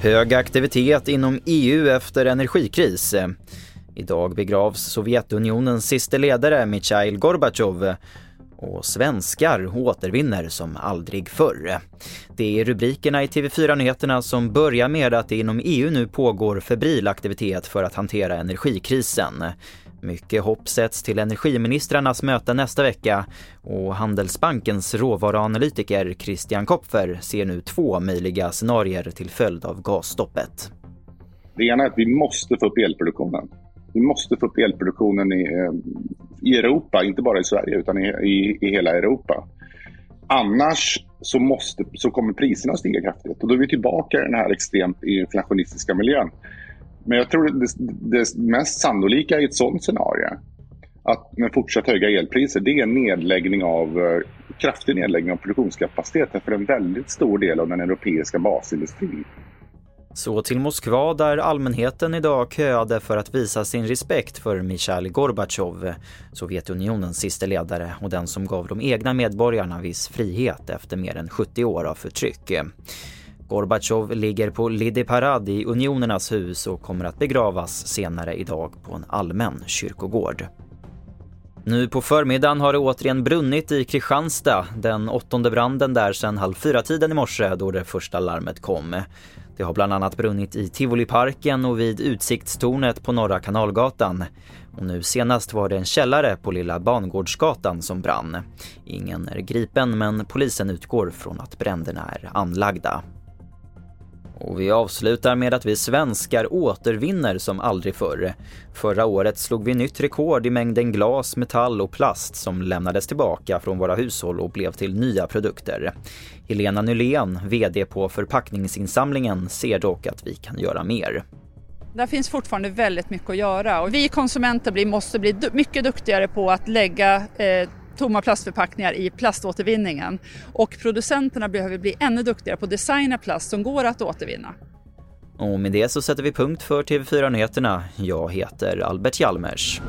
Hög aktivitet inom EU efter energikris. Idag begravs Sovjetunionens siste ledare Mikhail Gorbatjov och svenskar återvinner som aldrig förr. Det är rubrikerna i TV4-nyheterna som börjar med att det inom EU nu pågår febril aktivitet för att hantera energikrisen. Mycket hopp sätts till energiministrarnas möte nästa vecka och Handelsbankens råvaruanalytiker Christian Kopfer ser nu två möjliga scenarier till följd av gasstoppet. Det ena är att vi måste få upp elproduktionen. Vi måste få upp elproduktionen i, eh, i Europa, inte bara i Sverige utan i, i, i hela Europa. Annars så, måste, så kommer priserna att stiga kraftigt och då är vi tillbaka i den här extremt inflationistiska miljön. Men jag tror det, det mest sannolika i ett sådant scenario att med fortsatt höga elpriser, det är en nedläggning av, eh, kraftig nedläggning av produktionskapaciteten för en väldigt stor del av den europeiska basindustrin. Så till Moskva där allmänheten idag köade för att visa sin respekt för Mikhail Gorbatjov, Sovjetunionens sista ledare och den som gav de egna medborgarna viss frihet efter mer än 70 år av förtryck. Gorbatjov ligger på Lidi Parad i Unionernas hus och kommer att begravas senare idag på en allmän kyrkogård. Nu på förmiddagen har det återigen brunnit i Kristianstad, den åttonde branden där sedan halv fyra-tiden i morse då det första larmet kom. Det har bland annat brunnit i Tivoliparken och vid utsiktstornet på Norra Kanalgatan. Och nu senast var det en källare på Lilla Bangårdsgatan som brann. Ingen är gripen men polisen utgår från att bränderna är anlagda. Och vi avslutar med att vi svenskar återvinner som aldrig förr. Förra året slog vi nytt rekord i mängden glas, metall och plast som lämnades tillbaka från våra hushåll och blev till nya produkter. Helena Nylén, VD på Förpackningsinsamlingen, ser dock att vi kan göra mer. Där finns fortfarande väldigt mycket att göra och vi konsumenter måste bli mycket duktigare på att lägga eh, tomma plastförpackningar i plaståtervinningen. Och producenterna behöver bli ännu duktigare på att designa plast som går att återvinna. Och med det så sätter vi punkt för TV4 Nyheterna. Jag heter Albert Hjalmers.